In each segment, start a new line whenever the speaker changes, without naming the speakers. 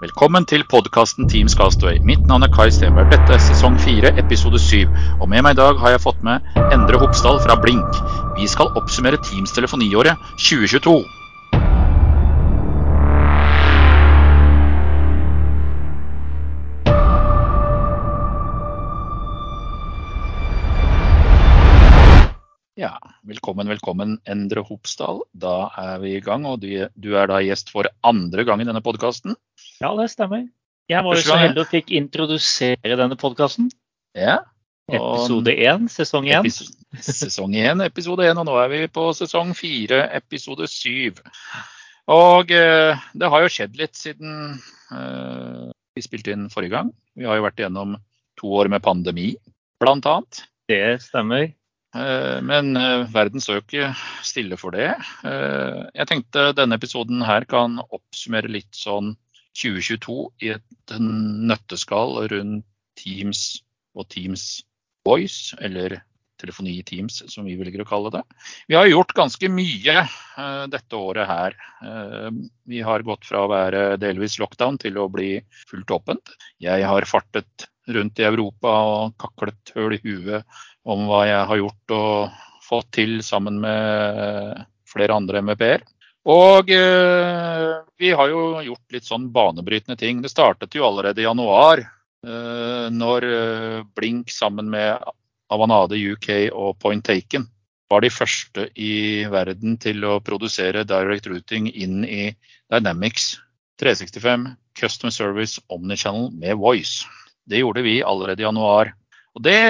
Velkommen til podkasten Teams Castaway. Mitt navn er Kai Stenberg. Dette er sesong fire, episode syv. Og med meg i dag har jeg fått med Endre Hopsdal fra Blink. Vi skal oppsummere Teams telefoniåret 2022. Ja, velkommen, velkommen, Endre Hopsdal. Da er vi i gang, og du, du er da gjest for andre gang i denne podkasten.
Ja, det stemmer. Jeg var jo så heldig og fikk introdusere denne podkasten.
Ja.
Episode én, sesong én.
Sesong én, episode én, og nå er vi på sesong fire, episode syv. Og eh, det har jo skjedd litt siden eh, vi spilte inn forrige gang. Vi har jo vært igjennom to år med pandemi, blant annet.
Det stemmer.
Eh, men eh, verden står jo ikke stille for det. Eh, jeg tenkte denne episoden her kan oppsummere litt sånn 2022 i et nøtteskall rundt Teams og Teams Voice, eller telefoni i Teams, som vi velger å kalle det. Vi har gjort ganske mye dette året her. Vi har gått fra å være delvis lockdown til å bli fullt åpent. Jeg har fartet rundt i Europa og kaklet høl i huet om hva jeg har gjort og fått til sammen med flere andre MEP-er. Og eh, vi har jo gjort litt sånn banebrytende ting. Det startet jo allerede i januar, eh, når eh, Blink sammen med Avanade UK og Point Taken var de første i verden til å produsere direct routing inn i Dynamics 365 Custom Service Omnichannel med Voice. Det gjorde vi allerede i januar. Og Det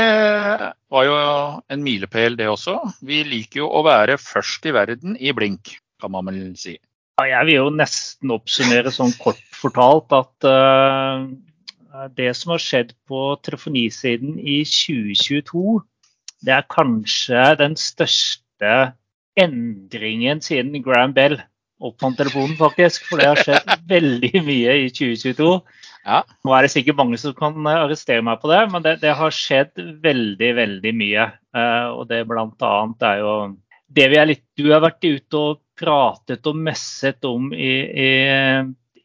var jo en milepæl, det også. Vi liker jo å være først i verden i Blink kan man vel si.
Ja, jeg vil jo nesten oppsummere sånn kort fortalt at uh, det som har skjedd på telefonisiden i 2022, det er kanskje den største endringen siden Graham Bell oppfant telefonen, faktisk. For det har skjedd veldig mye i 2022. Ja. Nå er det sikkert mange som kan arrestere meg på det, men det, det har skjedd veldig, veldig mye. Eh, og det blant annet er jo det vi er litt Du har vært ute og pratet og messet om i, i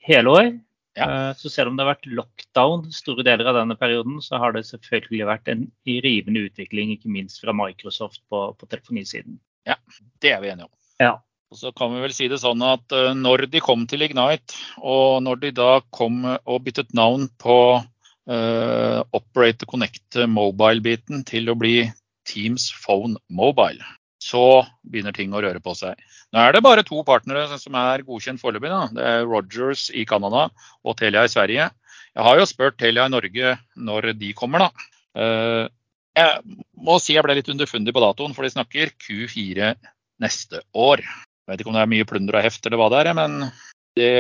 hele år. Ja. Eh, så selv om det har vært lockdown store deler av denne perioden, så har det selvfølgelig vært en rivende utvikling, ikke minst fra Microsoft på, på telefonisiden.
Ja, det er vi enige om.
Ja.
Og så kan vi vel si det sånn at eh, når de kom til Ignite, og når de da kom og byttet navn på uh, Operate Connect Mobile-biten til å bli Teams Phone Mobile, så begynner ting å røre på seg. Nå er det bare to partnere som er godkjent foreløpig. Det er Rogers i Canada og Telia i Sverige. Jeg har jo spurt Telia i Norge når de kommer, da. Eh, jeg må si jeg ble litt underfundig på datoen, for de snakker Q4 neste år. Jeg vet ikke om det er mye plunder og heft eller hva det er, men det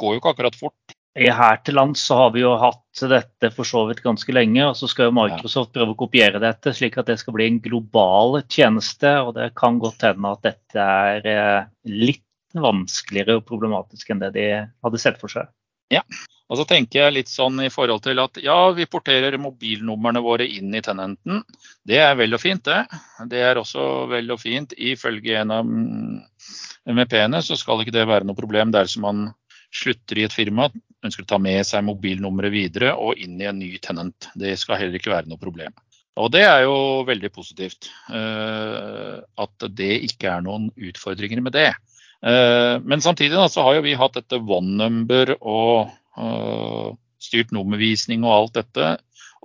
går jo ikke akkurat fort.
Her til lands så har vi jo hatt dette for så vidt ganske lenge. og Så skal jo Microsoft prøve å kopiere dette, slik at det skal bli en global tjeneste. og Det kan godt hende at dette er eh, litt vanskeligere og problematisk enn det de hadde sett for seg.
Ja, og så tenker jeg litt sånn i forhold til at ja, vi porterer mobilnumrene våre inn i tenenten. Det er vel og fint, det. Det er også vel og fint. Ifølge en av MEP-ene så skal ikke det være noe problem dersom man slutter i et firma, ønsker å ta med seg mobilnummeret videre og inn i en ny tenant. Det skal heller ikke være noe problem. Og det er jo veldig positivt uh, at det ikke er noen utfordringer med det. Uh, men samtidig da, så har jo vi hatt dette one number og styrt nummervisning og alt dette.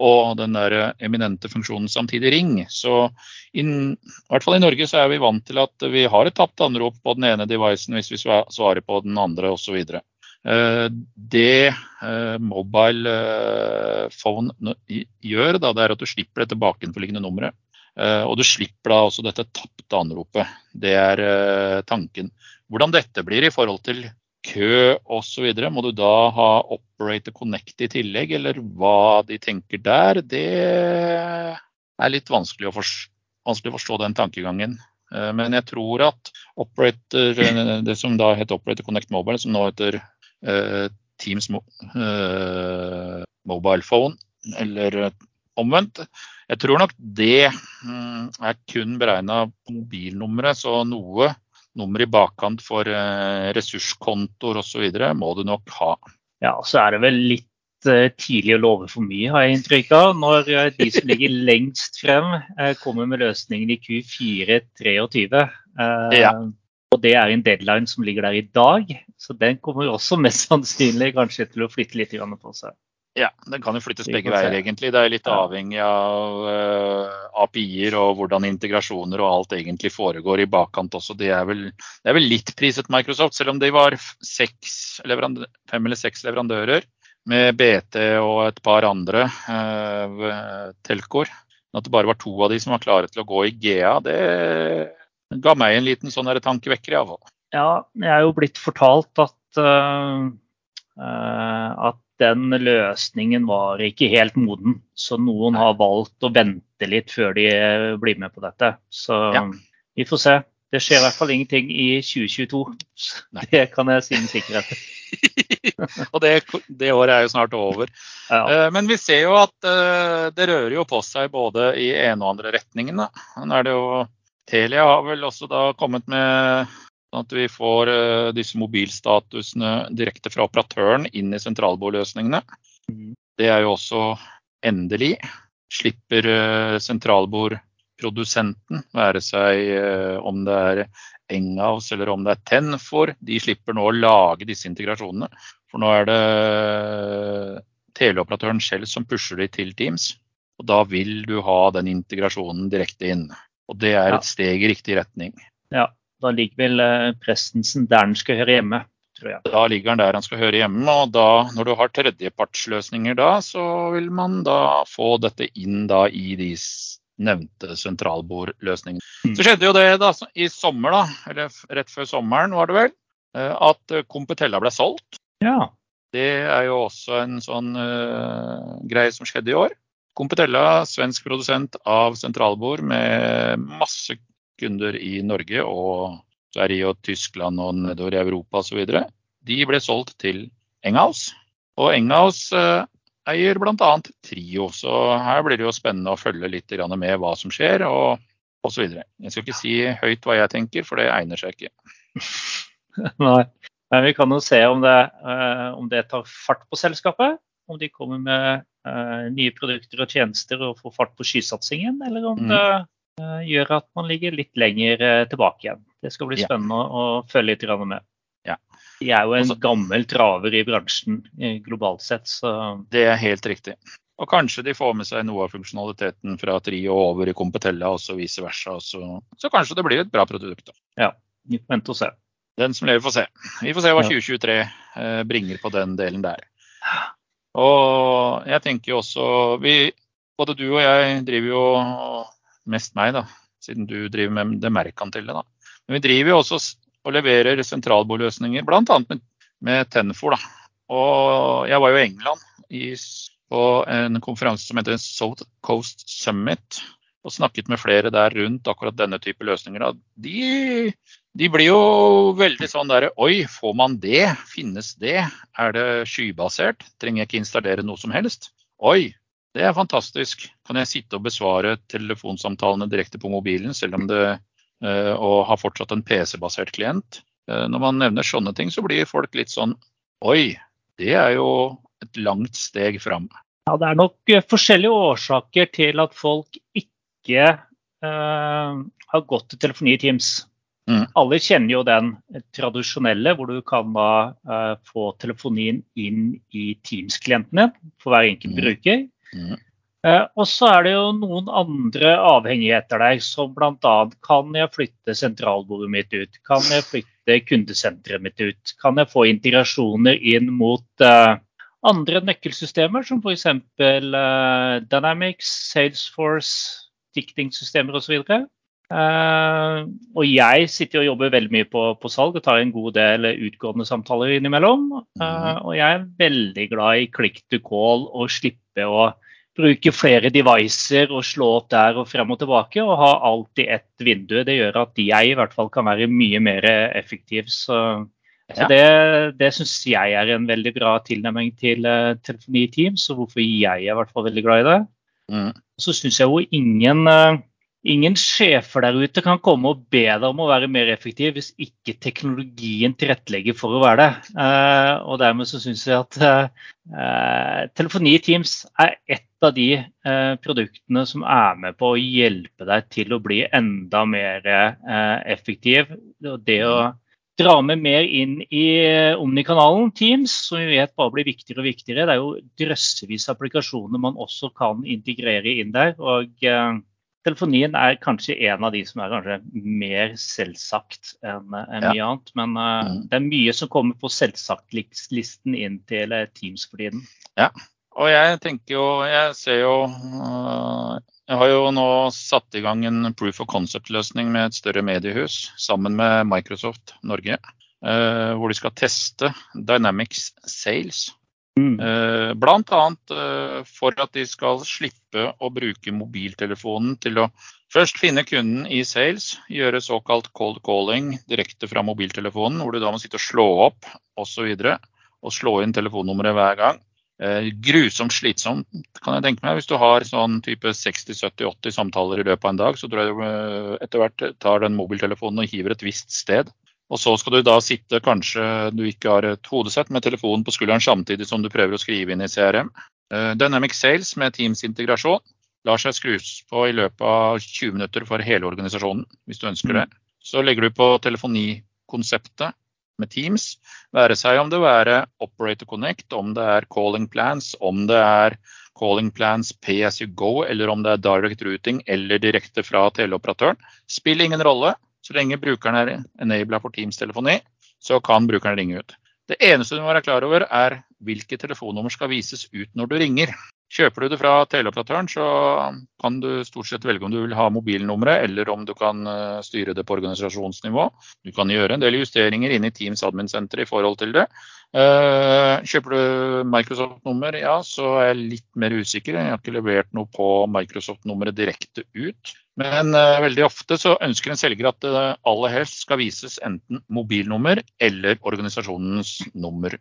Og den der eminente funksjonen samtidig ring. Så in, i hvert fall i Norge så er vi vant til at vi har et tapt anrop på den ene devicen hvis vi svarer på den andre osv. Eh, det eh, mobile eh, phone gjør, da, det er at du slipper det bakenforliggende nummeret. Og du slipper da også dette tapte anropet. Det er tanken. Hvordan dette blir i forhold til kø osv., må du da ha Operator Connect i tillegg, eller hva de tenker der, det er litt vanskelig å, forstå, vanskelig å forstå den tankegangen. Men jeg tror at operator, det som da heter Operator Connect Mobile, som nå heter Eh, Teams eh, mobile phone, eller eh, omvendt. Jeg tror nok det mm, er kun beregna mobilnummeret, så noe nummer i bakkant for ressurskontoer osv. må du nok ha.
Ja, så er det vel litt tidlig å love for mye, har jeg inntrykk av. Når de som ligger lengst frem, kommer med løsningen i Q4 23. Ja. Og det er en deadline som ligger der i dag, så den kommer også mest sannsynlig kanskje til å flytte litt på seg.
Ja, den kan jo flyttes begge veier, egentlig. Det er litt avhengig av uh, API-er og hvordan integrasjoner og alt egentlig foregår i bakkant også. Det er, vel, det er vel litt priset Microsoft, selv om de var fem eller seks leverandører med BT og et par andre uh, telkoer. At det bare var to av de som var klare til å gå i GA, det ga meg en liten sånn tankevekker iallfall.
Ja, jeg er jo blitt fortalt at, uh, at den løsningen var ikke helt moden. Så noen har valgt å vente litt før de blir med på dette. Så ja. vi får se. Det skjer i hvert fall ingenting i 2022. Nei. Det kan jeg si med sikkerhet.
og det, det, året er jo snart over. Ja. Men vi ser jo at det rører jo på seg både i ene og andre retningen. Nå er det jo Telia har vel også da kommet med sånn at vi får uh, disse mobilstatusene direkte fra operatøren inn i sentralbordløsningene. Mm. Det er jo også endelig. Slipper uh, sentralbordprodusenten, være seg uh, om det er Enghouse eller om det er Tenfor, de slipper nå å lage disse integrasjonene. For nå er det teleoperatøren selv som pusher de til Teams. Og da vil du ha den integrasjonen direkte inn. Og det er et steg i riktig retning.
Ja, da ligger vel eh, Prestensen der den skal høre hjemme, tror jeg.
Da ligger den der han skal høre hjemme, og da, når du har tredjepartsløsninger da, så vil man da få dette inn da i de nevnte sentralbordløsningene. Mm. Så skjedde jo det da i sommer, da, eller rett før sommeren var det vel, eh, at Competella ble solgt.
Ja.
Det er jo også en sånn uh, greie som skjedde i år. Competella, svensk produsent av sentralbord med masse kunder i Norge og Sverige og Tyskland og nedover i Europa osv. De ble solgt til Enghaus. Og Enghaus eh, eier bl.a. Trio, så her blir det jo spennende å følge litt med hva som skjer og osv. Jeg skal ikke si høyt hva jeg tenker, for det egner seg ikke.
Nei, men vi kan jo se om det, eh, om det tar fart på selskapet. Om de kommer med uh, nye produkter og tjenester og får fart på skysatsingen, eller om mm. det gjør at man ligger litt lenger uh, tilbake igjen. Det skal bli spennende ja. å, følge litt med.
Ja.
Jeg er jo en Også, gammel traver i bransjen globalt sett. Så.
Det er helt riktig. Og kanskje de får med seg noe av funksjonaliteten fra Trio over i Competella og så vice versa. Så, så, kanskje det blir et bra produkt. Da.
Ja, vi får og se.
Den som lever får se. Vi får se hva 2023 bringer på den delen der. Og jeg tenker jo også vi, Både du og jeg driver jo mest meg, da, siden du driver med det merkantile. Da. Men vi driver jo også og leverer sentralbordløsninger, bl.a. med, med Tenfor. Da. Og jeg var jo i England i, på en konferanse som heter South Coast Summit og snakket med flere der rundt akkurat denne type løsninger. De, de, blir jo veldig sånn der Oi, får man det? Finnes det? Er det skybasert? Trenger jeg ikke installere noe som helst? Oi, det er fantastisk. Kan jeg sitte og besvare telefonsamtalene direkte på mobilen, selv om det uh, og har fortsatt en PC-basert klient? Uh, når man nevner sånne ting, så blir folk litt sånn Oi, det er jo et langt steg fram.
Ja, Det er nok eh, forskjellige årsaker til at folk ikke uh, har gått til telefoni i Teams. Mm. Alle kjenner jo den tradisjonelle, hvor du kan da uh, få telefonien inn i Teams-klientene for hver enkelt mm. bruker. Mm. Uh, og så er det jo noen andre avhengigheter der, som bl.a. kan jeg flytte sentralbordet mitt ut? Kan jeg flytte kundesenteret mitt ut? Kan jeg få integrasjoner inn mot uh, andre nøkkelsystemer, som f.eks. Uh, Dynamics, Salesforce, diktingsystemer osv. Uh, og jeg sitter og jobber veldig mye på, på, salg og tar en god del utgående samtaler innimellom. Uh, og jeg er veldig glad i click to call og slippe å bruke flere devicer og slå opp der og frem og tilbake og ha alltid ett vindu. Det gjør at jeg i hvert fall kan være mye mer effektiv. Så, ja. så det, det syns jeg er en veldig bra tilnærming til uh, telefoni i Teams, og hvorfor jeg er i hvert fall veldig glad i det. Mm. Så syns jeg jo ingen, ingen sjefer der ute kan komme og be deg om å være mer effektiv hvis ikke teknologien tilrettelegger for å være det. Eh, og dermed så syns jeg at eh, telefoni i Teams er ett av de eh, produktene som er med på å hjelpe deg til å bli enda mer effektiv. Det å dra med mer inn i Omni-kanalen Teams, som vi vet bare blir viktigere og viktigere. Det er jo drøssevis av applikasjoner man også kan integrere inn der. og Telefonien er kanskje en av de som er kanskje mer selvsagt enn en mye ja. annet. Men uh, det er mye som kommer på selvsagt-listen inn til uh, Teams for tiden.
Ja, og jeg tenker jo Jeg ser jo uh, Jeg har jo nå satt i gang en proof of concept-løsning med et større mediehus sammen med Microsoft Norge. hvor de skal teste Dynamics Sales Mm. Eh, Bl.a. Eh, for at de skal slippe å bruke mobiltelefonen til å først finne kunden i sales, gjøre såkalt cold calling direkte fra mobiltelefonen, hvor du da må sitte og slå opp osv. Og, og slå inn telefonnummeret hver gang. Eh, grusomt slitsomt, kan jeg tenke meg. Hvis du har sånn type 60-70-80 samtaler i løpet av en dag, så tror jeg du etter hvert tar den mobiltelefonen og hiver et visst sted. Og så skal du da sitte, kanskje du ikke har et hodesett, med telefonen på skulderen samtidig som du prøver å skrive inn i CRM. Eh, Dynamic Sales med Teams-integrasjon lar seg skrus på i løpet av 20 minutter for hele organisasjonen, hvis du ønsker det. Så legger du på telefonikonseptet med Teams, være seg om det er Operator Connect, om det er calling plans, om det er calling plans pay as you go, eller om det er direct routing eller direkte fra teleoperatøren. Spiller ingen rolle. Så lenge brukeren er enabla for Teams-telefoni, så kan brukeren ringe ut. Det eneste du må være klar over, er hvilke telefonnummer skal vises ut når du ringer. Kjøper du det fra teleoperatøren, så kan du stort sett velge om du vil ha mobilnummeret, eller om du kan eh, styre det på organisasjonsnivå. Du kan gjøre en del justeringer inne i Teams admin-senteret i forhold til det. Eh, kjøper du Microsoft-nummer, ja, så er jeg litt mer usikker. Jeg har ikke levert noe på Microsoft-nummeret direkte ut. Men uh, veldig ofte så ønsker en selger at det aller helst skal vises enten mobilnummer eller organisasjonens nummer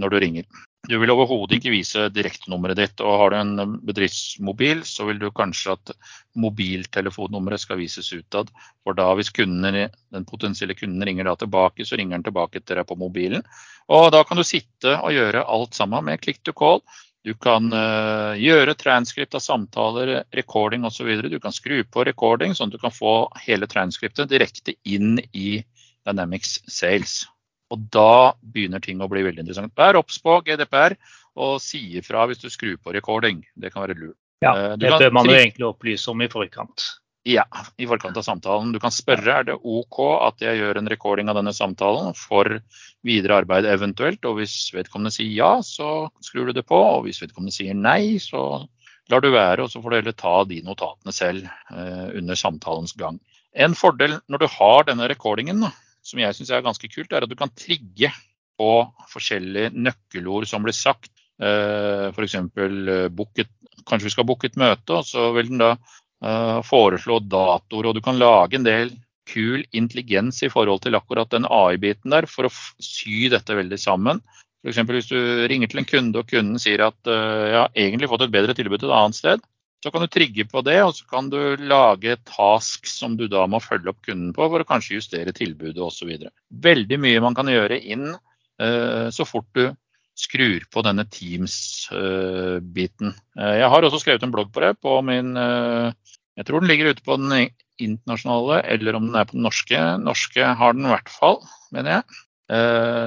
når du ringer. Du vil overhodet ikke vise direktenummeret ditt. og Har du en bedriftsmobil, så vil du kanskje at mobiltelefonnummeret skal vises utad. For da hvis kunden, den potensielle kunden ringer da tilbake, så ringer den tilbake til deg på mobilen. Og da kan du sitte og gjøre alt sammen med click to call. Du kan uh, gjøre transkript av samtaler, recording osv. Du kan skru på recording, sånn at du kan få hele transkriptet direkte inn i Dynamics Sales. Og da begynner ting å bli veldig interessant. Vær obs på GDPR og si ifra hvis du skrur på recording. Det kan være lurt.
Ja, eh, det bør man jo egentlig opplyse om i forkant.
Ja, i forkant av samtalen. Du kan spørre er det OK at jeg gjør en recording av denne samtalen for videre arbeid eventuelt. Og hvis vedkommende sier ja, så skrur du det på. Og hvis vedkommende sier nei, så lar du være, og så får du heller ta de notatene selv eh, under samtalens gang. En fordel når du har denne recordingen, som jeg syns er ganske kult, er at du kan trigge på forskjellige nøkkelord som blir sagt. Eh, F.eks. Eh, kanskje vi skal booke et møte, og så vil den da foreslå datoer. Og du kan lage en del kul intelligens i forhold til akkurat den AI-biten der, for å sy dette veldig sammen. F.eks. hvis du ringer til en kunde og kunden sier at jeg har egentlig fått et bedre tilbud et annet sted, så kan du trigge på det, og så kan du lage task som du da må følge opp kunden på for å kanskje justere tilbudet osv. Veldig mye man kan gjøre inn uh, så fort du skrur på denne Teams-biten. Uh, jeg har også skrevet en blogg på det på min Jeg tror den ligger ute på den internasjonale, eller om den er på den norske. Norske har den i hvert fall, mener jeg.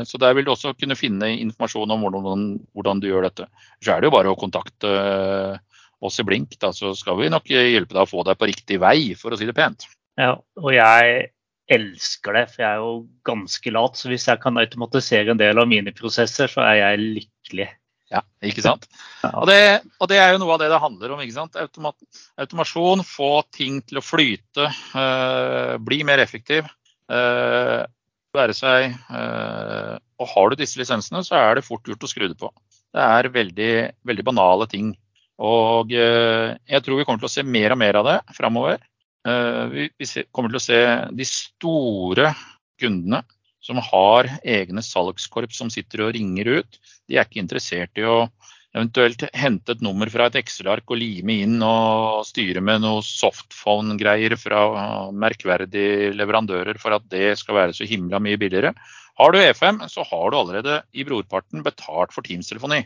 Så der vil du også kunne finne informasjon om hvordan, hvordan du gjør dette. Så er det jo bare å kontakte oss i blink, da, så skal vi nok hjelpe deg å få deg på riktig vei, for å si det pent.
Ja, og jeg elsker det, for jeg er jo ganske lat. Så hvis jeg kan automatisere en del av mine prosesser, så er jeg lykkelig.
Ja, ikke sant? Og det, og det, er jo noe av det det handler om. ikke sant? Automat, automasjon, få ting til å flyte, øh, bli mer effektiv. Øh, være seg øh, Og har du disse lisensene, så er det fort gjort å skru det på. Det er veldig, veldig banale ting og jeg tror vi kommer til å se mer og mer av det framover. Eh, vi kommer til å se de store kundene som har egne salgskorps som sitter og ringer ut. De er ikke interessert i å eventuelt hente et nummer fra et Excel-ark og lime inn og styre med noe softphone-greier fra merkverdige leverandører for at det skal være så himla mye billigere. Har du E5, så har du allerede i brorparten betalt for Teams-telefoni.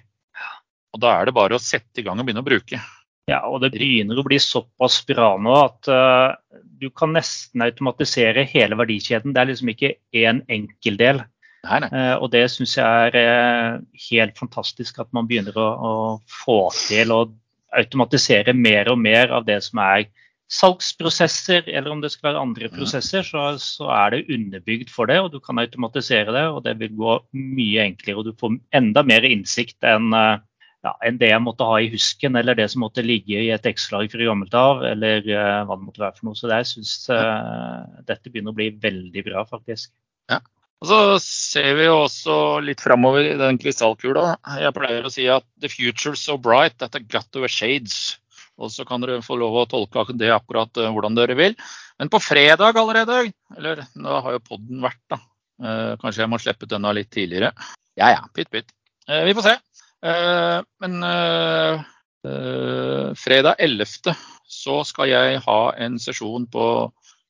Og da er det bare å sette i gang og begynne å bruke.
Ja, og det begynner å bli såpass bra nå at uh, du kan nesten automatisere hele verdikjeden. Det er liksom ikke én enkeltdel.
Nei, nei.
Uh, og det syns jeg er uh, helt fantastisk at man begynner å, å, få til å automatisere mer og mer av det som er salgsprosesser, eller om det skal være andre prosesser, så, så, er det underbygd for det. Og du kan automatisere det, og det vil gå mye enklere. Og du får enda mer innsikt enn uh, ja, enn det jeg måtte ha i husken, eller det som måtte ligge i et X-lag fra gammelt av, eller uh, hva det måtte være for noe. Så jeg syns uh, dette begynner å bli veldig bra, faktisk.
Ja. Og så ser vi jo også litt framover i den krystallkula. Jeg pleier å si at the future's so bright that I got over shades. Og så kan dere få lov å tolke det akkurat uh, hvordan dere vil. Men på fredag allerede, eller nå har jo podden vært, da. kanskje jeg må slippe denne litt tidligere. Ja ja, pytt pytt. vi får se. Eh, men eh, eh, fredag 11. så skal jeg ha en sesjon på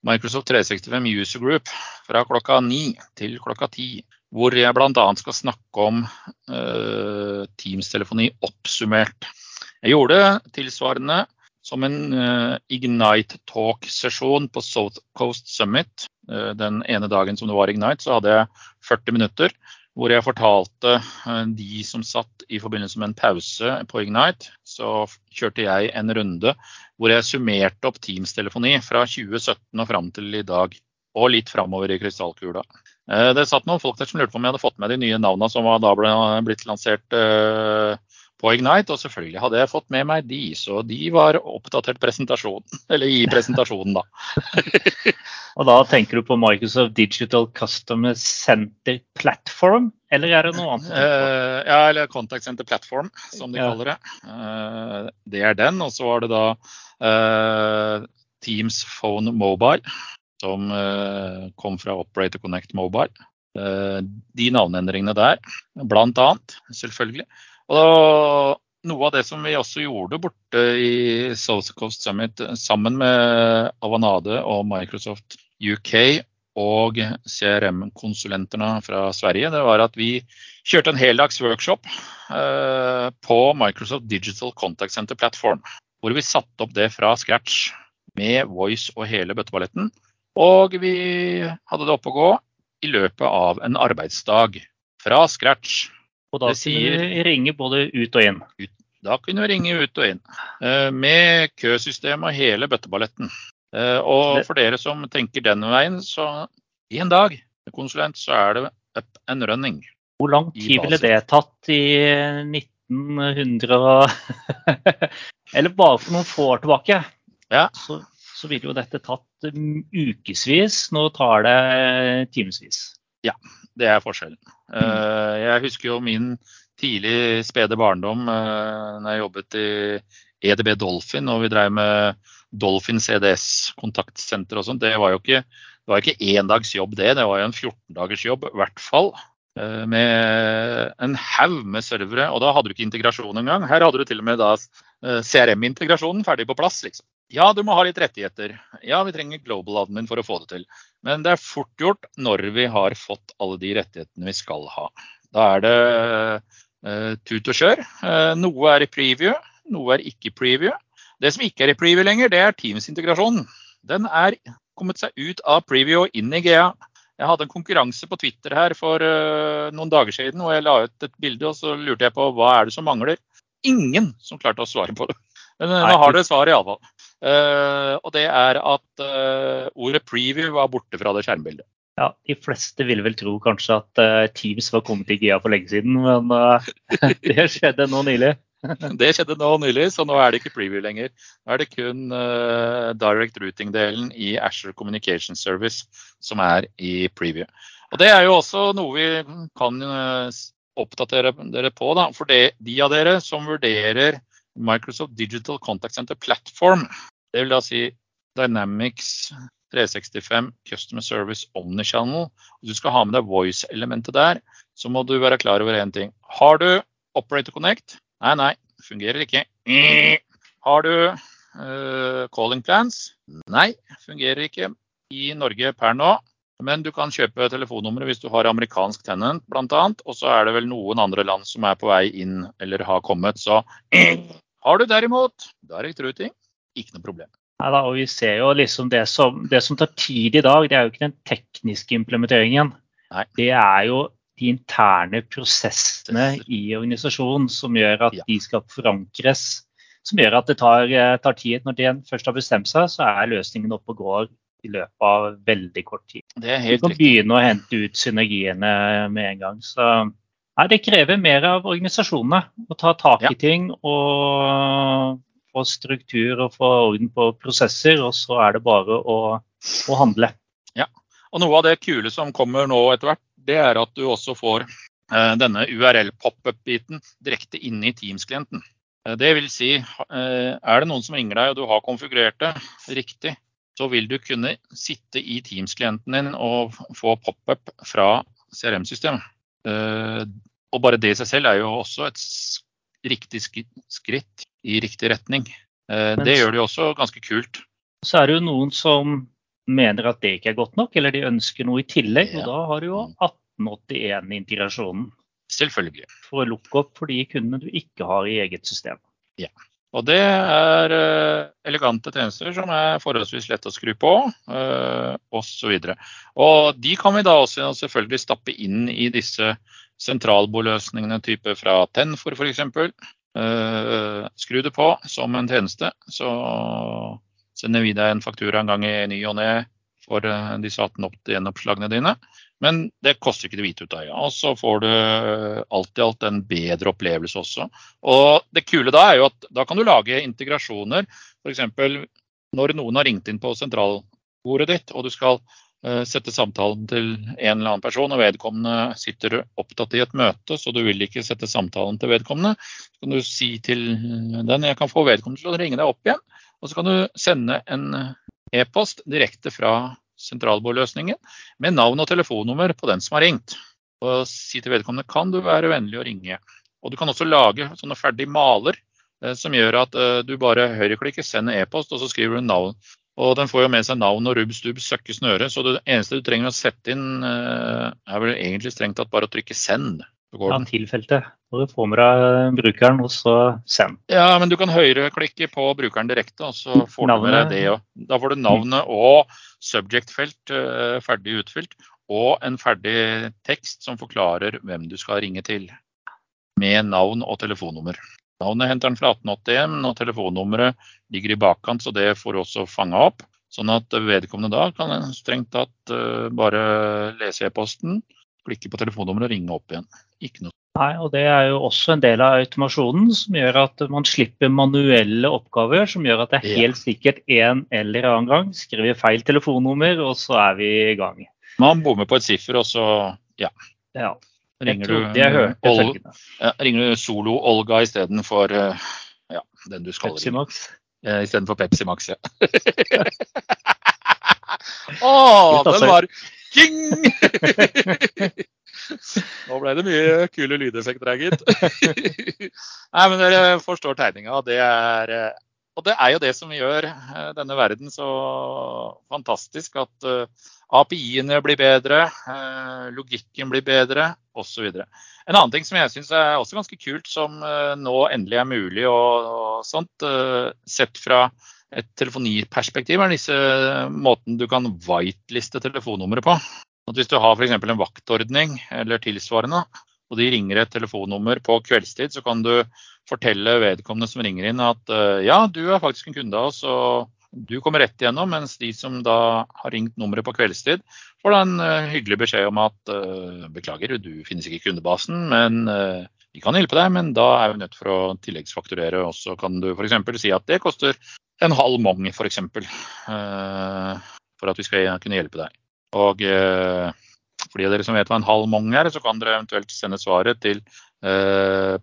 Microsoft 365 User Group fra klokka 9 til klokka 10. Hvor jeg bl.a. skal snakke om uh, Teams-telefoni oppsummert. Jeg gjorde tilsvarende som en uh, Ignite Talk-sesjon på South Coast Summit. Uh, den ene dagen som det var Ignite, så hadde jeg 40 minutter hvor jeg fortalte eh, de som satt i forbindelse med en pause på Ignite, så kjørte jeg en runde hvor jeg summerte opp Teams-telefoni fra 2017 og fram til i dag. Og litt framover i krystallkula. Eh, det satt noen folk der som lurte på om jeg hadde fått med de nye navnene som da ble blitt lansert eh, på Ignite, og selvfølgelig hadde jeg fått med meg de, så de var oppdatert presentasjon, eller i presentasjonen, da.
og da tenker du på Microsoft Digital Customer Center Platform, eller er det noe annet?
Uh, ja, eller Contact Center Platform, som de ja. kaller det. Uh, det er den, og så var det da uh, Teams Phone Mobile, som kom fra Operator Connect Mobile. De navneendringene der, blant annet, selvfølgelig. Og noe av det som vi også gjorde borte i South Coast Summit sammen med Avanade og Microsoft UK og CRM-konsulentene fra Sverige, det var at vi kjørte en heldags workshop eh, på Microsoft Digital Contact Center Platform. Hvor vi satte opp det fra scratch med Voice og hele bøtteballetten. Og vi hadde det oppe å gå i løpet av en arbeidsdag fra scratch.
Og da sier, kunne vi ringe både ut og inn? Ut,
da kunne vi ringe ut og inn. Eh, med køsystem og hele bøtteballetten. Eh, og for dere som tenker den veien, så i en dag med konsulent, så er det up and running.
Hvor lang tid ville det tatt i 1900 Eller bare for noen få år tilbake?
Ja.
Så, så ville jo dette tatt ukevis. Nå tar det timevis.
Ja, det er forskjellen. Eh, jeg husker jo min tidlig spede barndom uh, når jeg jobbet i EDB Dolphin og vi drev med Dolphin CDS kontaktsenter og sånt. Det var jo ikke, det var ikke én dags jobb det, det var jo en 14 dagers jobb i hvert fall. Eh, med en haug med servere, og da hadde du ikke integrasjon engang. Her hadde du til og med da CRM-integrasjonen ferdig på plass. liksom. Ja, du må ha litt rettigheter. Ja, vi trenger global admin for å få det til. Men det er fort gjort når vi har fått alle de rettighetene vi skal ha. Da er det uh, tut og kjør. Uh, noe er i preview, noe er ikke i preview. Det som ikke er i preview lenger, det er Teams-integrasjonen. Den er kommet seg ut av preview og inn i GA. Jeg hadde en konkurranse på Twitter her for uh, noen dager siden hvor jeg la ut et bilde og så lurte jeg på hva er det som mangler. Ingen som klarte å svare på det. Men nå har dere svaret iallfall. Uh, og det er at uh, ordet 'preview' var borte fra det skjermbildet.
Ja, De fleste ville vel tro kanskje at uh, Teams var kommet til GIA for lenge siden, men det skjedde nå nylig.
det skjedde nå nylig, så nå er det ikke preview lenger. Nå er det kun direct routing-delen i Asher Communication Service som er i preview. Og Det er jo også noe vi kan oppdatere dere på. Da. For det, de av dere som vurderer Microsoft Digital Contact Center Platform. Det vil da si Dynamics 365 Customer Service Omnichannel. Du skal ha med deg voice-elementet der, så må du være klar over én ting. Har du Operator Connect, Nei, nei, fungerer ikke. Har du uh, calling plans? Nei, fungerer ikke i Norge per nå. Men du kan kjøpe telefonnummeret hvis du har amerikansk tenant bl.a. Og så er det vel noen andre land som er på vei inn eller har kommet. Så har du derimot direct routing, ikke noe problem.
Neida, og vi ser jo liksom det som, det som, tar tid i dag, det er jo ikke den tekniske implementeringen.
Nei.
Det er jo de interne prosessene i organisasjonen som gjør at ja. de skal forankres. Som gjør at det tar, eh, tar tid. Når de først har bestemt seg, så er løsningen oppe og går i løpet av veldig kort tid.
Det er helt
du kan begynne å hente ut synergiene med en gang. Så nei, det krever mer av organisasjonene å ta tak i ja. ting og få struktur og få orden på prosesser. Og så er det bare å, å handle.
Ja, og noe av det kule som kommer nå etter hvert, det er at du også får eh, denne URL-pop-up-biten direkte inn i Teams-klienten. Eh, det vil si, eh, er det noen som ringer deg og du har konfigurert det riktig, så vil du kunne sitte i Teams-klienten din og få pop-up fra CRM-systemet. Eh, og bare det i seg selv er jo også et riktig skritt i riktig retning. Eh, det gjør det jo også ganske kult.
Så er det jo noen som mener at det ikke er godt nok, eller de ønsker noe i tillegg. Og da har du jo 1881-integrasjonen.
Selvfølgelig.
For å lukke opp for de kundene du ikke har i eget system.
Ja. Og det er uh, elegante tjenester som er forholdsvis lette å skru på, osv. Og, og de kan vi da også selvfølgelig stappe inn i disse sentralboløsningene type fra Tenfor f.eks. Uh, skru det på som en tjeneste, så sender vi deg en faktura en gang i ny og ne for uh, disse 1881-oppslagene dine. Men det koster ikke det hvite ut av øya. Og så får du eh, alt i alt en bedre opplevelse også. Og det kule da er jo at da kan du lage integrasjoner. F.eks. når noen har ringt inn på sentralbordet ditt, og du skal sette samtalen til en eller annen person, og vedkommende sitter opptatt i et møte, så du vil ikke sette samtalen til vedkommende, så kan du si til den jeg kan få vedkommende til å ringe deg opp igjen. Og så kan du sende en e-post direkte fra sentralbordløsningen med navn og telefonnummer på den som har ringt. Og si til vedkommende kan du være vennlig å ringe. Og du kan også lage sånne ferdig maler eh, som gjør at eh, du bare høyreklikker, sender e-post, og så skriver du navn. Og den får jo med seg navn og rubb, stubb, søkke, snøre. Så det eneste du trenger å sette inn, eh, er vel egentlig strengt tatt bare å trykke send.
Ja, tilfelte. Og du får med deg brukeren, og så send.
Ja, men du kan høyreklikke på brukeren direkte, og så får du med deg det. òg. da får du navnet og subject-felt uh, ferdig utfylt. Og en ferdig tekst som forklarer hvem du skal ringe til. Med navn og telefonnummer. Navnet henter han fra 1881, og telefonnummeret ligger i bakkant, så det får du også fanga opp. Sånn at vedkommende da kan strengt tatt uh, bare lese e-posten klikke på telefonnummeret og ringe opp igjen. Ikke noe.
Nei, og Det er jo også en del av automasjonen som gjør at man slipper manuelle oppgaver. Som gjør at det er helt sikkert en eller annen gang skriver feil telefonnummer, og så er vi i gang.
Man bommer på et siffer, og så ja.
ja.
Ringer du, Ol ja, ringer du solo Olga istedenfor uh, ja, den du skal
Pepsi Max.
Uh, istedenfor Pepsi Max, ja. Å, oh, den var King! Nå ble det mye kule lydeffekter her, gitt. Nei, men dere forstår tegninga. Det er, og det er jo det som gjør eh, denne verden så fantastisk. At eh, API-ene blir bedre, eh, logikken blir bedre osv. En annen ting som jeg syns er også ganske kult, som nå endelig er mulig og, sånt, sett fra et telefoniperspektiv er disse måten du kan whiteliste telefonnummeret på. At hvis du har f.eks. en vaktordning eller tilsvarende, og de ringer et telefonnummer på kveldstid, så kan du fortelle vedkommende som ringer inn at eh, ja, du er faktisk en kunde av oss, og du kommer rett igjennom, mens de som da har ringt nummeret på kveldstid, får da en uh, hyggelig beskjed om at uh, beklager, du finnes ikke i kundebasen, men uh, vi kan hjelpe deg, men da er vi nødt for å tilleggsfakturere. Og så kan du f.eks. si at det koster en halv mong, f.eks. For at vi skal kunne hjelpe deg. Og for de av dere som vet hva en halv mong er, så kan dere eventuelt sende svaret til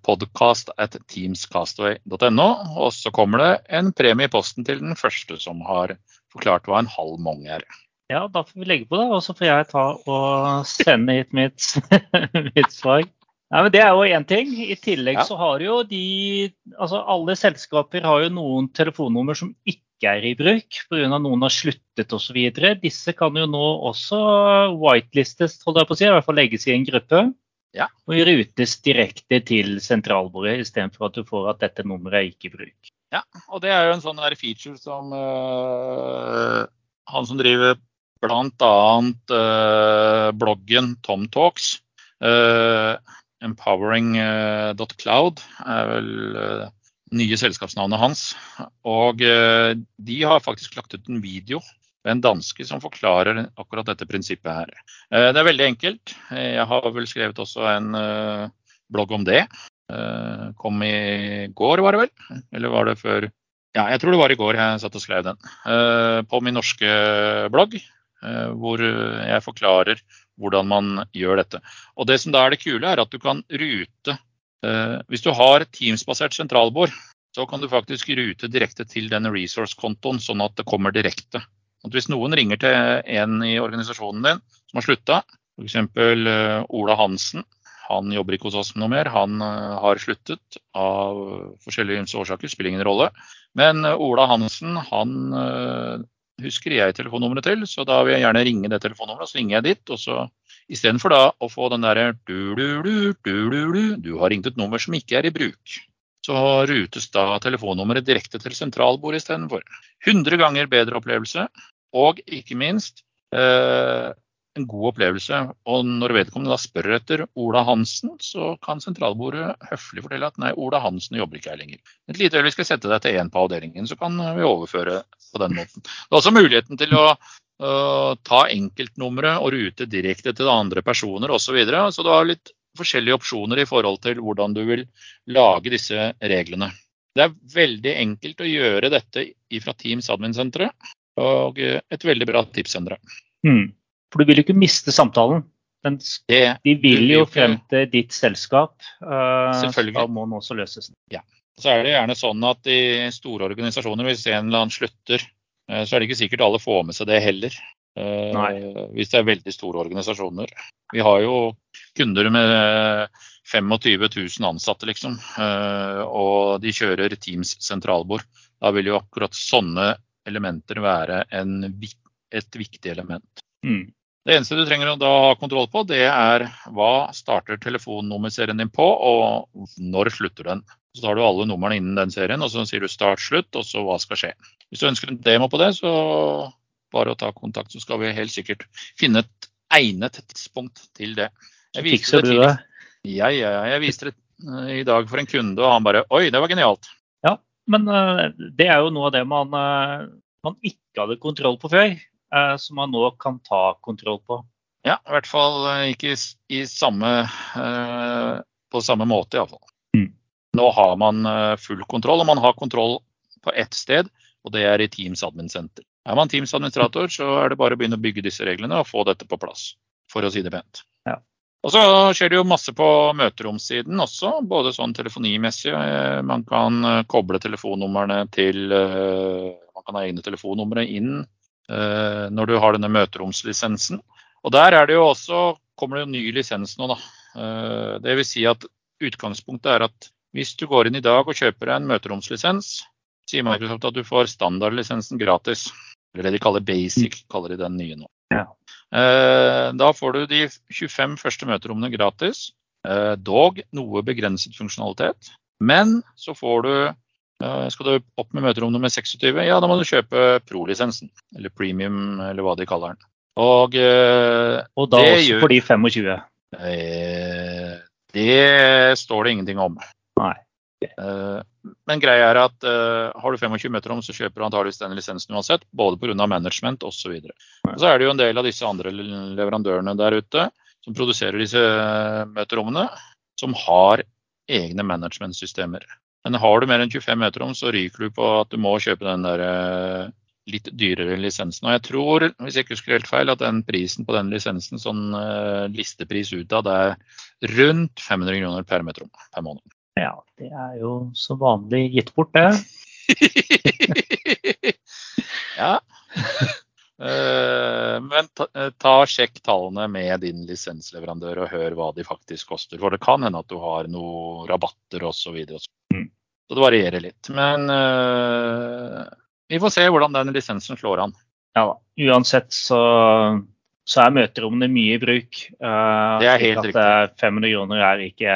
podcast at teamscastaway.no. Og så kommer det en premie i posten til den første som har forklart hva en halv mong er.
Ja, da får vi legge på det, og så får jeg ta og sende hit mitt, mitt svar. Nei, men Det er jo én ting. I tillegg
Ja.
så har jo de altså Alle selskaper har jo noen telefonnummer som ikke er i bruk pga. noen har sluttet osv. Disse kan jo nå også whitelistes, holder jeg på å si, i hvert fall legges i en gruppe.
Ja.
Og rutes direkte til sentralbordet, istedenfor at du får at dette nummeret er ikke i bruk.
Ja, og det er jo en sånn der feature som øh, han som driver bl.a. Øh, bloggen Tom Talks, øh, empowering.cloud er vel øh, nye selskapsnavnet hans. Og de har faktisk lagt ut en video med en danske som forklarer akkurat dette prinsippet her. Eh, det er veldig enkelt. Jeg har vel skrevet også en øh, blogg om det. Eh, kom i går, var det vel? Eller var det før? Ja, jeg tror det var i går jeg satt og skrev den. Eh, på min norske blogg, eh, hvor jeg forklarer hvordan man gjør dette. Og det som da er det kule, er at du kan rute eh, Hvis du har Teams-basert sentralbord, så kan du faktisk rute direkte til denne resource-kontoen, sånn at det kommer direkte. At hvis noen ringer til en i organisasjonen din som har slutta, f.eks. Uh, Ola Hansen, han jobber ikke hos oss noe mer. Han uh, har sluttet av forskjellige ymse årsaker, spiller ingen rolle. Men uh, Ola Hansen, han husker jeg telefonnummeret til, så da vil jeg gjerne ringe det telefonnummeret. Så ringer jeg dit, og så istedenfor da å få den derre du-du-du, du-du-du, du har ringt et nummer som ikke er i bruk. Så rutes da telefonnummeret direkte til sentralbordet istedenfor. 100 ganger bedre opplevelse, og ikke minst eh, en god opplevelse. Og når vedkommende da spør etter Ola Hansen, så kan sentralbordet høflig fortelle at nei, Ola Hansen jobber ikke her lenger. Et lite øyeblikk skal sette deg til én på avdelingen, så kan vi overføre på den måten. Det er også muligheten til å uh, ta enkeltnummeret og rute direkte til andre personer osv. Så, videre. så du har litt forskjellige opsjoner i forhold til hvordan du vil lage disse reglene. Det er veldig enkelt å gjøre dette fra Teams admin-senteret, og et veldig bra tips, Endre.
Mm. For du vil jo ikke miste samtalen. Den,
Det,
de vil jo frem til ditt selskap. Uh,
Selvfølgelig.
Da må den også løses. Ja.
så er det gjerne sånn at i store organisasjoner, hvis en eller annen slutter, eh, så er det ikke sikkert alle får med seg det heller. Eh,
Nei.
Hvis det er veldig store organisasjoner. Vi har jo kunder med 25 000 ansatte, liksom. eh, Og de kjører Teams sentralbord. Da vil jo akkurat sånne elementer være en, et viktig element.
Mm.
Det eneste du trenger å da ha kontroll på, det er hva starter telefonnummerserien din på, og når slutter den. Så tar du alle numrene innen den serien, og så sier du start, slutt, og så hva skal skje. Hvis du ønsker en demo på det, så bare å ta kontakt, så skal vi helt sikkert finne et egnet tidspunkt til det. Jeg viste
Fikser du det?
Ja, ja, ja. Jeg viste det eh, i dag for en kunde, og han bare Oi, det var genialt.
Ja, Men uh, det er jo noe av det man, uh, man ikke hadde kontroll på før, som man nå kan ta kontroll på.
Ja, i hvert fall eh, ikke i, samme, eh, på samme måte, iallfall.
Mm.
Nå har man eh, full kontroll, og man har kontroll på ett sted, og det er i Teams Admin Center. Er man Teams administrator, så er det bare å begynne å bygge disse reglene og få dette på plass, for å si det pent. Og så skjer det jo masse på møteromsiden også, både sånn telefonimessig. eh, Man kan eh, koble telefonnumrene til eh, Man kan ha egne telefonnumre inn når du har denne møteromslisensen. Og der er det jo også, kommer det jo ny lisens nå, da. Det vil si at utgangspunktet er at hvis du går inn i dag og kjøper deg en møteromslisens, sier Microsoft at du får standardlisensen gratis. Eller det de kaller basic, kaller de den nye nå.
Ja.
Eh, Da får du de 25 første møterommene gratis. eh, Dog noe begrenset funksjonalitet. Men så får du eh, Skal du opp med møterom nummer 26, ja da må du kjøpe pro-lisensen. Eller premium, eller hva de kaller den. Og
Og da også
gjør-
for de 25.
eh, det står det ingenting om.
Nei.
Eh, Men greia er at eh, har du 25 møterom, så kjøper du antageligvis den lisensen uansett. Både pga. management osv. Og så er det jo en del av disse andre leverandørene der ute som produserer disse møterommene, som har egne managementsystemer. Men har du mer enn 25 møterom, så ryker du på at du må kjøpe den der eh, litt dyrere lisensen. Og jeg tror, hvis jeg ikke husker helt feil, at den prisen på den lisensen, sånn eh, listepris utad, er rundt 500 kroner per meterom per måned.
Ja, det er jo som vanlig gitt bort, det.
ja. Eh, men ta, eh, ta, sjekk tallene med din lisensleverandør og hør hva de faktisk koster. For det kan hende at du har noen rabatter osv. Så, mm. så det varierer litt. Men uh, vi får se hvordan den lisensen slår an.
Ja, uansett så, så er møterommene mye i bruk.
Uh, det er helt
riktig. 500 kroner er ikke,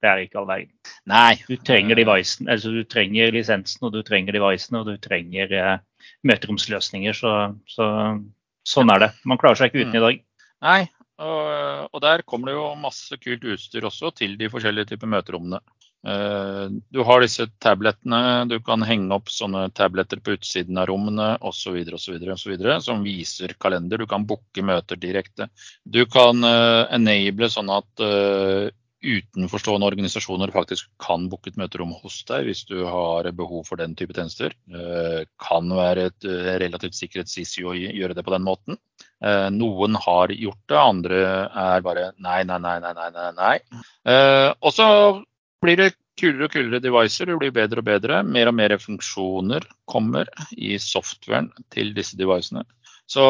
det er ikke all verden.
Nei.
Du trenger devicen, altså du trenger lisensen, og du trenger devicene, og du trenger eh, møteromsløsninger. Så, så, sånn er det. Man klarer seg ikke uten i dag.
Nei, og, og, der kommer det jo masse kult utstyr også til de forskjellige typer møterommene. Uh, du har disse tablettene, du kan henge opp sånne tabletter på utsiden av rommene osv. som viser kalender. Du kan booke møter direkte. Du kan uh, enable sånn at uh, utenforstående organisasjoner faktisk kan booke et møterom hos deg hvis du har behov for den type tjenester. Kan være et eh, relativt sikkerhetsissue å gjøre det på den måten. Eh, noen har gjort det, andre er bare nei, nei, nei, nei. nei. nei og så blir det kulere og kulere devicer, det blir bedre og bedre. Mer og mer funksjoner kommer i softwaren til disse devicene. Så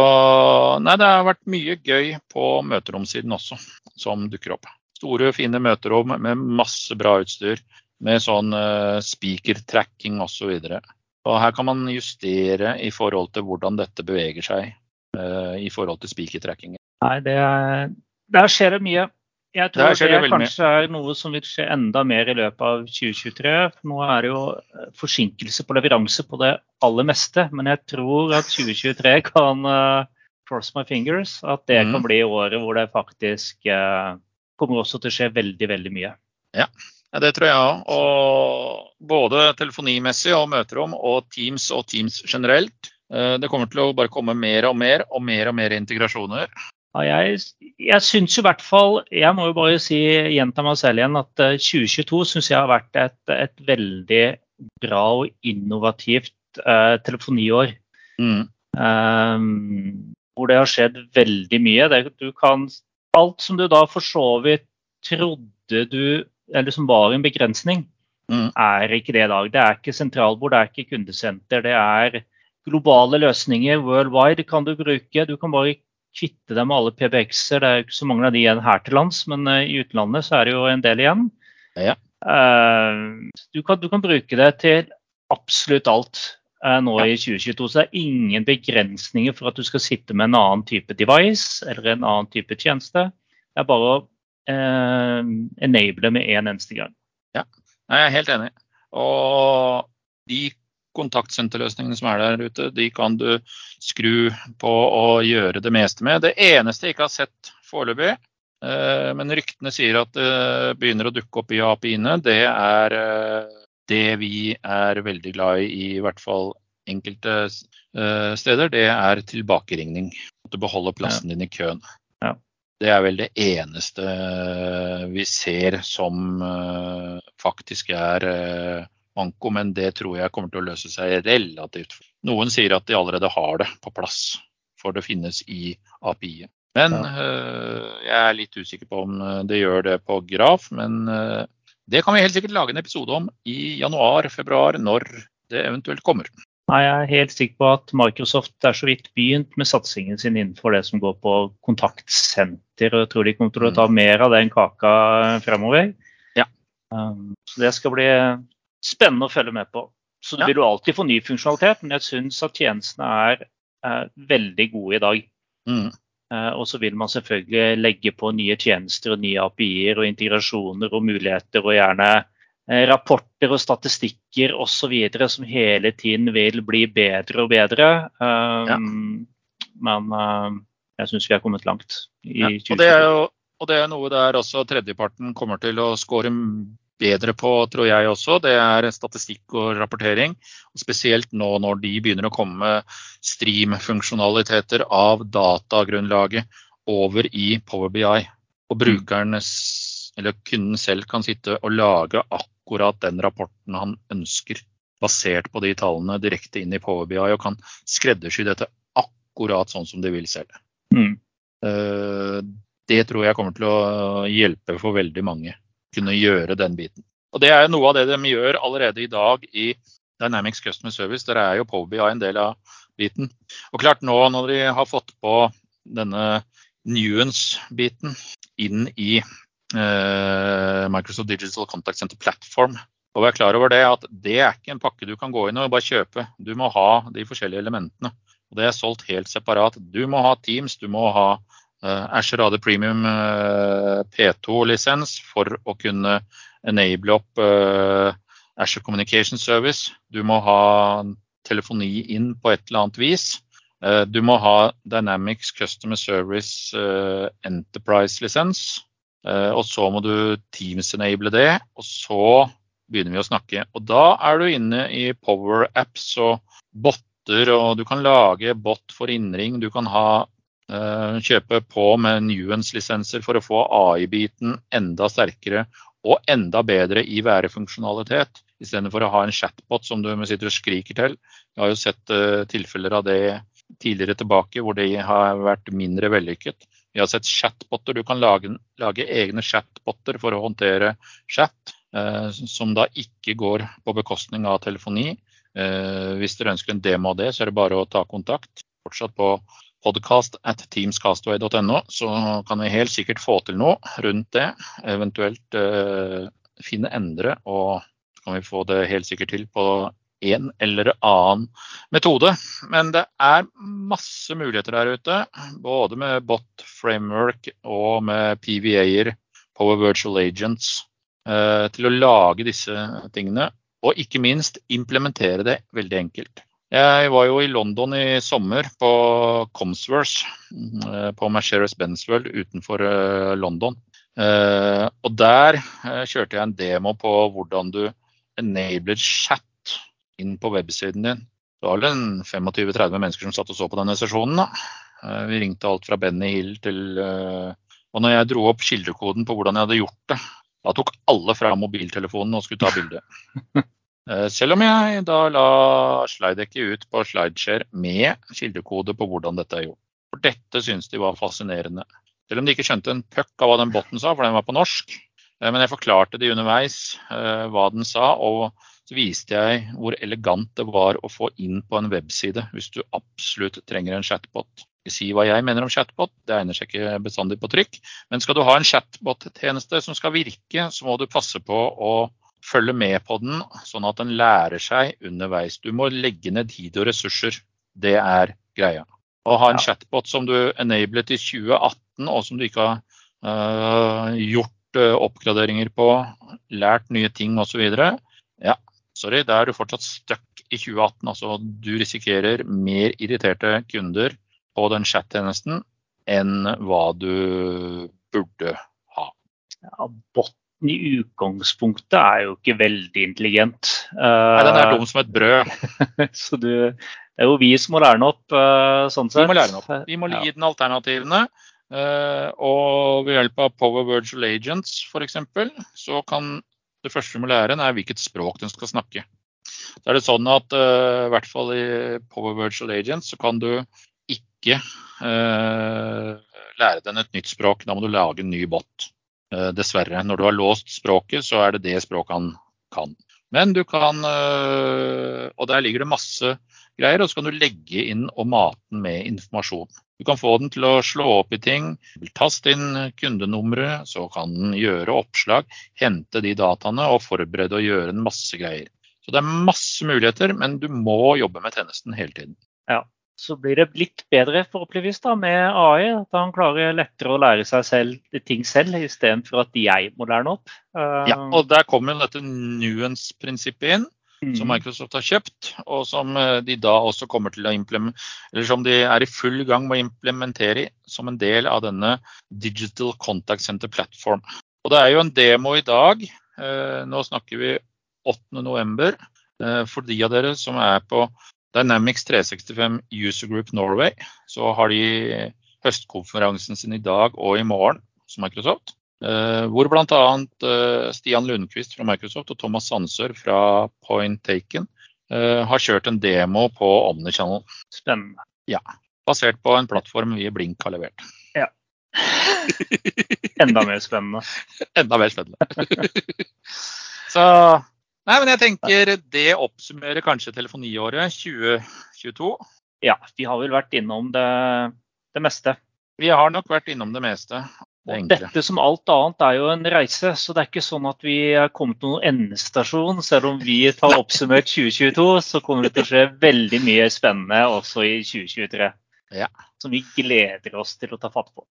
nei, det har vært mye gøy på møteromsiden også, som dukker opp. Store, fine møterom med masse bra utstyr. Med sånn uh, speaker-tracking osv. Og her kan man justere i forhold til hvordan dette beveger seg uh, i forhold til speaker-tracking.
Nei, det er, der skjer det mye. Jeg tror det, det kanskje mye. er noe som vil skje enda mer i løpet av 2023. Nå er det jo eh, forsinkelse på leveranse på det aller meste, men jeg tror at 2023 kan uh, cross my fingers, at det mm. kan bli året hvor det faktisk uh, kommer også til å skje veldig, veldig mye.
Ja, det tror jeg òg. Og både telefonimessig og møterom og Teams og Teams generelt. Eh, det kommer til å bare komme mer og mer og mer og mer integrasjoner.
Ja, jeg jeg syns i hvert fall, jeg må jo bare si, gjenta meg selv igjen, at 2022 syns jeg har vært et, et, veldig bra og innovativt uh, telefoniår. Mm. Um, hvor det har skjedd veldig mye. Det, du kan alt som du da for så vidt trodde du Eller som var en begrensning, mm. er ikke det i dag. Det er ikke sentralbord, det er ikke kundesenter. Det er globale løsninger worldwide kan du bruke. Du kan bare kvitte deg med alle PBX-er. Det er jo ikke så mange av de igjen her til lands, men uh, i utlandet så er det jo en del igjen.
Ja.
Uh, du, kan, du, kan, bruke det til absolutt alt nå i 2022. Så det er ingen begrensninger for at du skal sitte med en annen type device eller en annen type tjeneste. Det er bare å eh, enable med en eneste gang.
Ja, jeg er helt enig. Og de kontaktsenterløsningene som er der ute, de kan du skru på og gjøre det meste med. Det eneste jeg ikke har sett foreløpig, eh, men ryktene sier at det begynner å dukke opp i API-ene, det er eh, det vi er veldig glad i, i hvert fall enkelte eh, steder, det er tilbakeringning. At du beholder plassen ja. din i køen. Det er vel det eneste eh, vi ser som eh, faktisk er manko, men det tror jeg kommer til å løse seg relativt. Noen sier at de allerede har det på plass, for det finnes i API-et. Men ja. jeg er litt usikker på om det gjør det på Graf. Men det kan vi helt sikkert lage en episode om i januar-februar, når det eventuelt kommer.
Nei, Jeg er helt sikker på at Microsoft er så vidt begynt med satsingen sin innenfor det som går på kontaktsenter. og Jeg tror de kommer til å ta mm. mer av den kaka fremover.
Ja.
Um, så Det skal bli spennende å følge med på. Så Du ja. vil jo alltid få ny funksjonalitet, men jeg syns at tjenestene er, er, veldig gode i dag. Mm. Uh, og så vil man selvfølgelig legge på nye tjenester og nye API-er og integrasjoner og muligheter, og gjerne Eh, rapporter og statistikker osv. som hele tiden vil bli bedre og bedre. Um, ja. Men uh, jeg syns vi er kommet langt.
i ja, og, det er jo, og det er noe der også tredjeparten kommer til å score bedre på, tror jeg også. Det er statistikk og rapportering. Og spesielt nå når de begynner å komme stream-funksjonaliteter av datagrunnlaget over i Power BI. Og mm. brukernes, eller kunden selv kan sitte og lage akkurat akkurat den rapporten han ønsker, basert på de tallene direkte inn i PowerBI, og kan skreddersy dette akkurat sånn som de vil selv. Mm. Eh, det tror jeg kommer til å hjelpe for veldig mange. Kunne gjøre den biten. Og Det er noe av det de gjør allerede i dag i Dynamics Customer Service. Der er jo PowerBI en del av biten. Og klart nå når de har fått på denne nuance-biten inn i eh, Microsoft Digital Contact Center Platform, og vær klar over det at det er ikke en pakke du kan gå inn og bare kjøpe. Du må ha de forskjellige elementene. Og det er solgt helt separat. Du må ha Teams, du må ha Azure AD Premium uh, P2-lisens for å kunne enable opp uh, Azure Communication Service. Du må ha telefoni inn på et eller annet vis. Du må ha Dynamics Customer Service Enterprise-lisens. Og så må du Teams-enable det. Og så begynner vi å snakke. Og da er du inne i Power Apps og botter, og du kan lage bot for innring. Du kan ha, kjøpe på med Nuance-lisenser for å få AI-biten enda sterkere og enda bedre i værefunksjonalitet. Istedenfor å ha en chatbot som du sitter og skriker til. Jeg har jo sett uh, tilfeller av det tidligere tilbake hvor det har vært mindre vellykket. Vi har sett chatboter. Du kan lage, lage egne chatboter for å håndtere chat. Eh, som da ikke går på bekostning av telefoni. Eh, hvis dere ønsker en demo av det, så er det bare å ta kontakt. Fortsatt på podcast at teamscastaway.no, så kan vi helt sikkert få til noe rundt det. Eventuelt eh, finne endre, og så kan vi få det helt sikkert til på en eller annen metode. Men det er masse muligheter der ute, både med bot framework og med PVA-er, Power Virtual Agents, Eh, til å lage disse tingene. Og ikke minst implementere det veldig enkelt. Jeg var jo i London i sommer på Comsworth, eh, på Mercedes-Benz World utenfor eh, London. Og der kjørte jeg en demo på hvordan du enabler chat inn på websiden din. Det var vel 25-30 mennesker som satt og så på denne sesjonen. Vi ringte alt fra Benny Hill til Og når jeg dro opp kildekoden på hvordan jeg hadde gjort det, da tok alle fra mobiltelefonen og skulle ta bilde. Eh, selv om jeg da la slidedekket ut på slideshare med kildekode på hvordan dette er gjort. For dette syntes de var fascinerende. Selv om de ikke skjønte en puck av hva den botten sa, for den var på norsk. Eh, men jeg forklarte de underveis eh, hva den sa, og så viste jeg hvor elegant det var å få inn på en webside hvis du absolutt trenger en chatbot si hva jeg mener om chatbot, det egner seg ikke bestandig på trykk. Men skal du ha en chatbot-tjeneste som skal virke, så må du passe på å følge med på den, sånn at den lærer seg underveis. Du må legge ned tid og ressurser. Det er greia. Å ha en ja. chatbot som du enablet i 2018, og som du ikke har uh, gjort uh, oppgraderinger på, lært nye ting osv. Ja, sorry, da er du fortsatt stuck i 2018. Altså, du risikerer mer irriterte kunder på den chat-tjenesten enn hva du burde ha.
Ja, botten i utgangspunktet er jo ikke veldig intelligent.
Nei, Den er dum som et brød.
Så du, det er jo vi som må lære den opp. Eh, sånn sett.
Vi må lære den opp. Vi må gi den alternativene. Eh, og ved hjelp av Power Virtual Agents f.eks. så kan det første vi må lære den er hvilket språk den skal snakke. Så er det sånn at i hvert fall i Power Virtual Agents så kan du ikke eh, lære den et nytt språk. Da må du lage en ny bot. Eh, dessverre. Når du har låst språket, så er det det språket han kan. Men du kan eh, Og der ligger det masse greier, og så kan du legge inn og mate med informasjon. Du kan få den til å slå opp i ting. Tast inn kundenummeret, så kan den gjøre oppslag, hente de dataene og forberede og gjøre en masse greier. Så det er masse muligheter, men du må jobbe med tjenesten hele tiden.
Ja, så blir det litt bedre forhåpentligvis da, med AI. At han klarer lettere å lære seg selv, ting selv, istedenfor at jeg må lære noe opp.
Ja, og Der kommer dette nuance-prinsippet inn, mm. som Microsoft har kjøpt, og som eh, de da også kommer til å eller som de er i full gang med å implementere som en del av denne Digital Contact Center Platform. Og Det er jo en demo i dag. Eh, nå snakker vi 8.11. Eh, for de av dere som er på Dynamics 365 User Group Norway så har de høstkonferansen sin i dag og i morgen som Microsoft. Uh, hvor bl.a. Uh, Stian Lundqvist fra Microsoft og Thomas Sandsør fra Point Taken uh, har kjørt en demo på Omnichannel.
Spennende.
Ja, Basert på en plattform vi i Blink har levert.
Ja. Enda mer spennende.
Enda mer spennende. så Nei, men jeg tenker Det oppsummerer kanskje telefoniåret 2022.
Ja, vi har vel vært innom det, det meste.
Vi har nok vært innom det meste. Det
dette som alt annet er jo en reise, så det er ikke sånn at vi er kommet til noen endestasjon. Selv om vi tar oppsummert 2022, så kommer det til å skje veldig mye spennende også i 2023.
Ja.
Som vi gleder oss til å ta fatt på.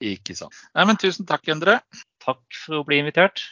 Ikke sant. Nei, men tusen takk, Endre.
Takk for å bli invitert.